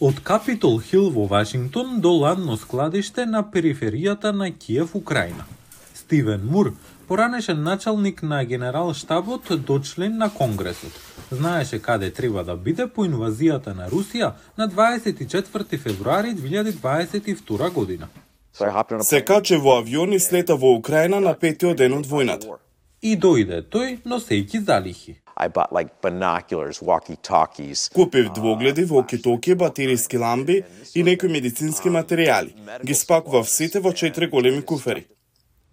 Од Капитол Хил во Вашингтон до ладно складиште на периферијата на Киев, Украина. Стивен Мур, поранешен началник на генерал штабот до член на Конгресот, знаеше каде треба да биде по инвазијата на Русија на 24 февруари 2022 година. Се каче во авион и слета во Украина на петиот ден од војната. И дојде тој носејќи залихи. I bought like binoculars, walkie-talkies. Купив двогледи, воки-токи, батериски ламби и некои медицински материјали. Ги спакував сите во четири големи куфери.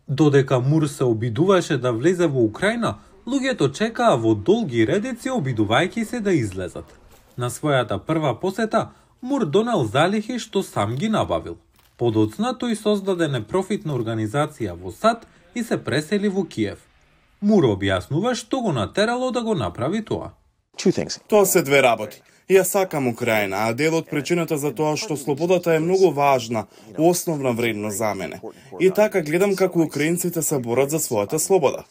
Додека Мур се обидуваше да влезе во Украина, луѓето чекаа во долги редици обидувајќи се да излезат. На својата прва посета, Мур донел залихи што сам ги набавил. Подоцна тој создаде непрофитна организација во САД и се пресели во Киев. Мур објаснува што го натерало да го направи тоа. Тоа се две работи. Ја сакам Украина, а дел од причината за тоа што слободата е многу важна, основна вредност за мене. И така гледам како украинците се борат за својата слобода.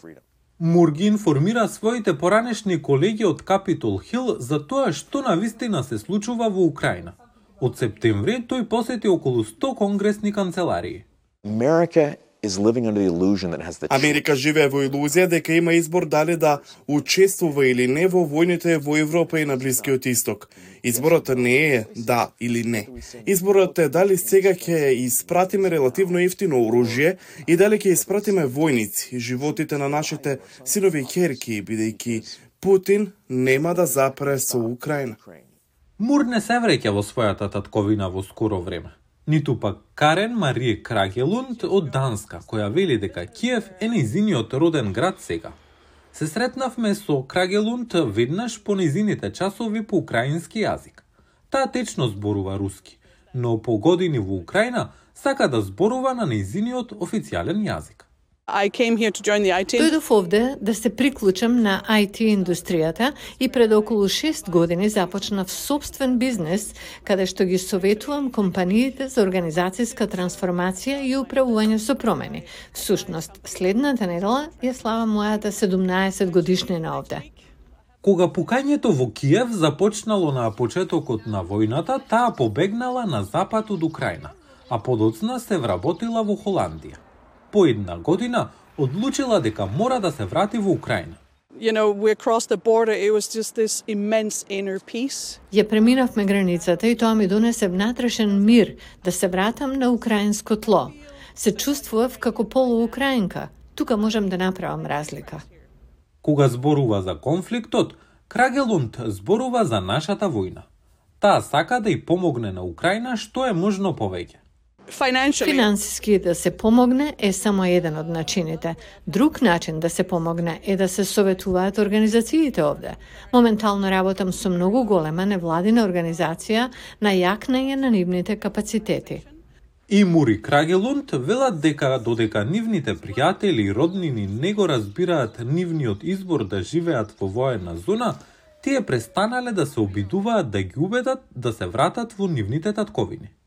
Мур ги информира своите поранешни колеги од Капитол Хил за тоа што на вистина се случува во Украина. Од септември тој посети околу 100 конгресни канцеларии. America is living under the illusion that has the Америка живее во илузија дека има избор дали да учествува или не во војните во Европа и на Блискиот Исток. Изборот не е да или не. Изборот е дали сега ќе испратиме релативно ефтино оружје и дали ќе испратиме војници, животите на нашите синови и ќерки, бидејќи Путин нема да запре со Украина. Мур не се вреќа во својата татковина во скоро време. Ниту пак Карен Марие Крагелунд од Данска, која вели дека Киев е низиниот роден град сега. Се сретнавме со Крагелунд веднаш по низините часови по украински јазик. Таа течно зборува руски, но по години во Украина сака да зборува на низиниот официјален јазик. I came here to join the IT. Дојдов овде да се приклучам на IT индустријата и пред околу 6 години започнав собствен бизнес каде што ги советувам компаниите за организацијска трансформација и управување со промени. Всушност, следната недела ја слава мојата 17 годишнина овде. Кога пукањето во Киев започнало на почетокот на војната, таа побегнала на запад од Украина, а подоцна се вработила во Холандија. По една година одлучила дека мора да се врати во Украина. You know, we crossed the border, it was just this immense inner peace. Ја преминавме границата и тоа ми донесе внатрешен мир да се вратам на украинско тло. Се чувствував како полуукраинка. Тука можам да направам разлика. Кога зборува за конфликтот, Крагелунд зборува за нашата војна. Таа сака да ја помогне на Украина што е можно повеќе. Financially, Финансиски да се помогне е само еден од начините. Друг начин да се помогне е да се советуваат организациите овде. Моментално работам со многу голема невладина организација на јакнање на нивните капацитети. И Мури Крагелунд велат дека додека нивните пријатели и роднини не го разбираат нивниот избор да живеат во воена зона, тие престанале да се обидуваат да ги убедат да се вратат во нивните татковини.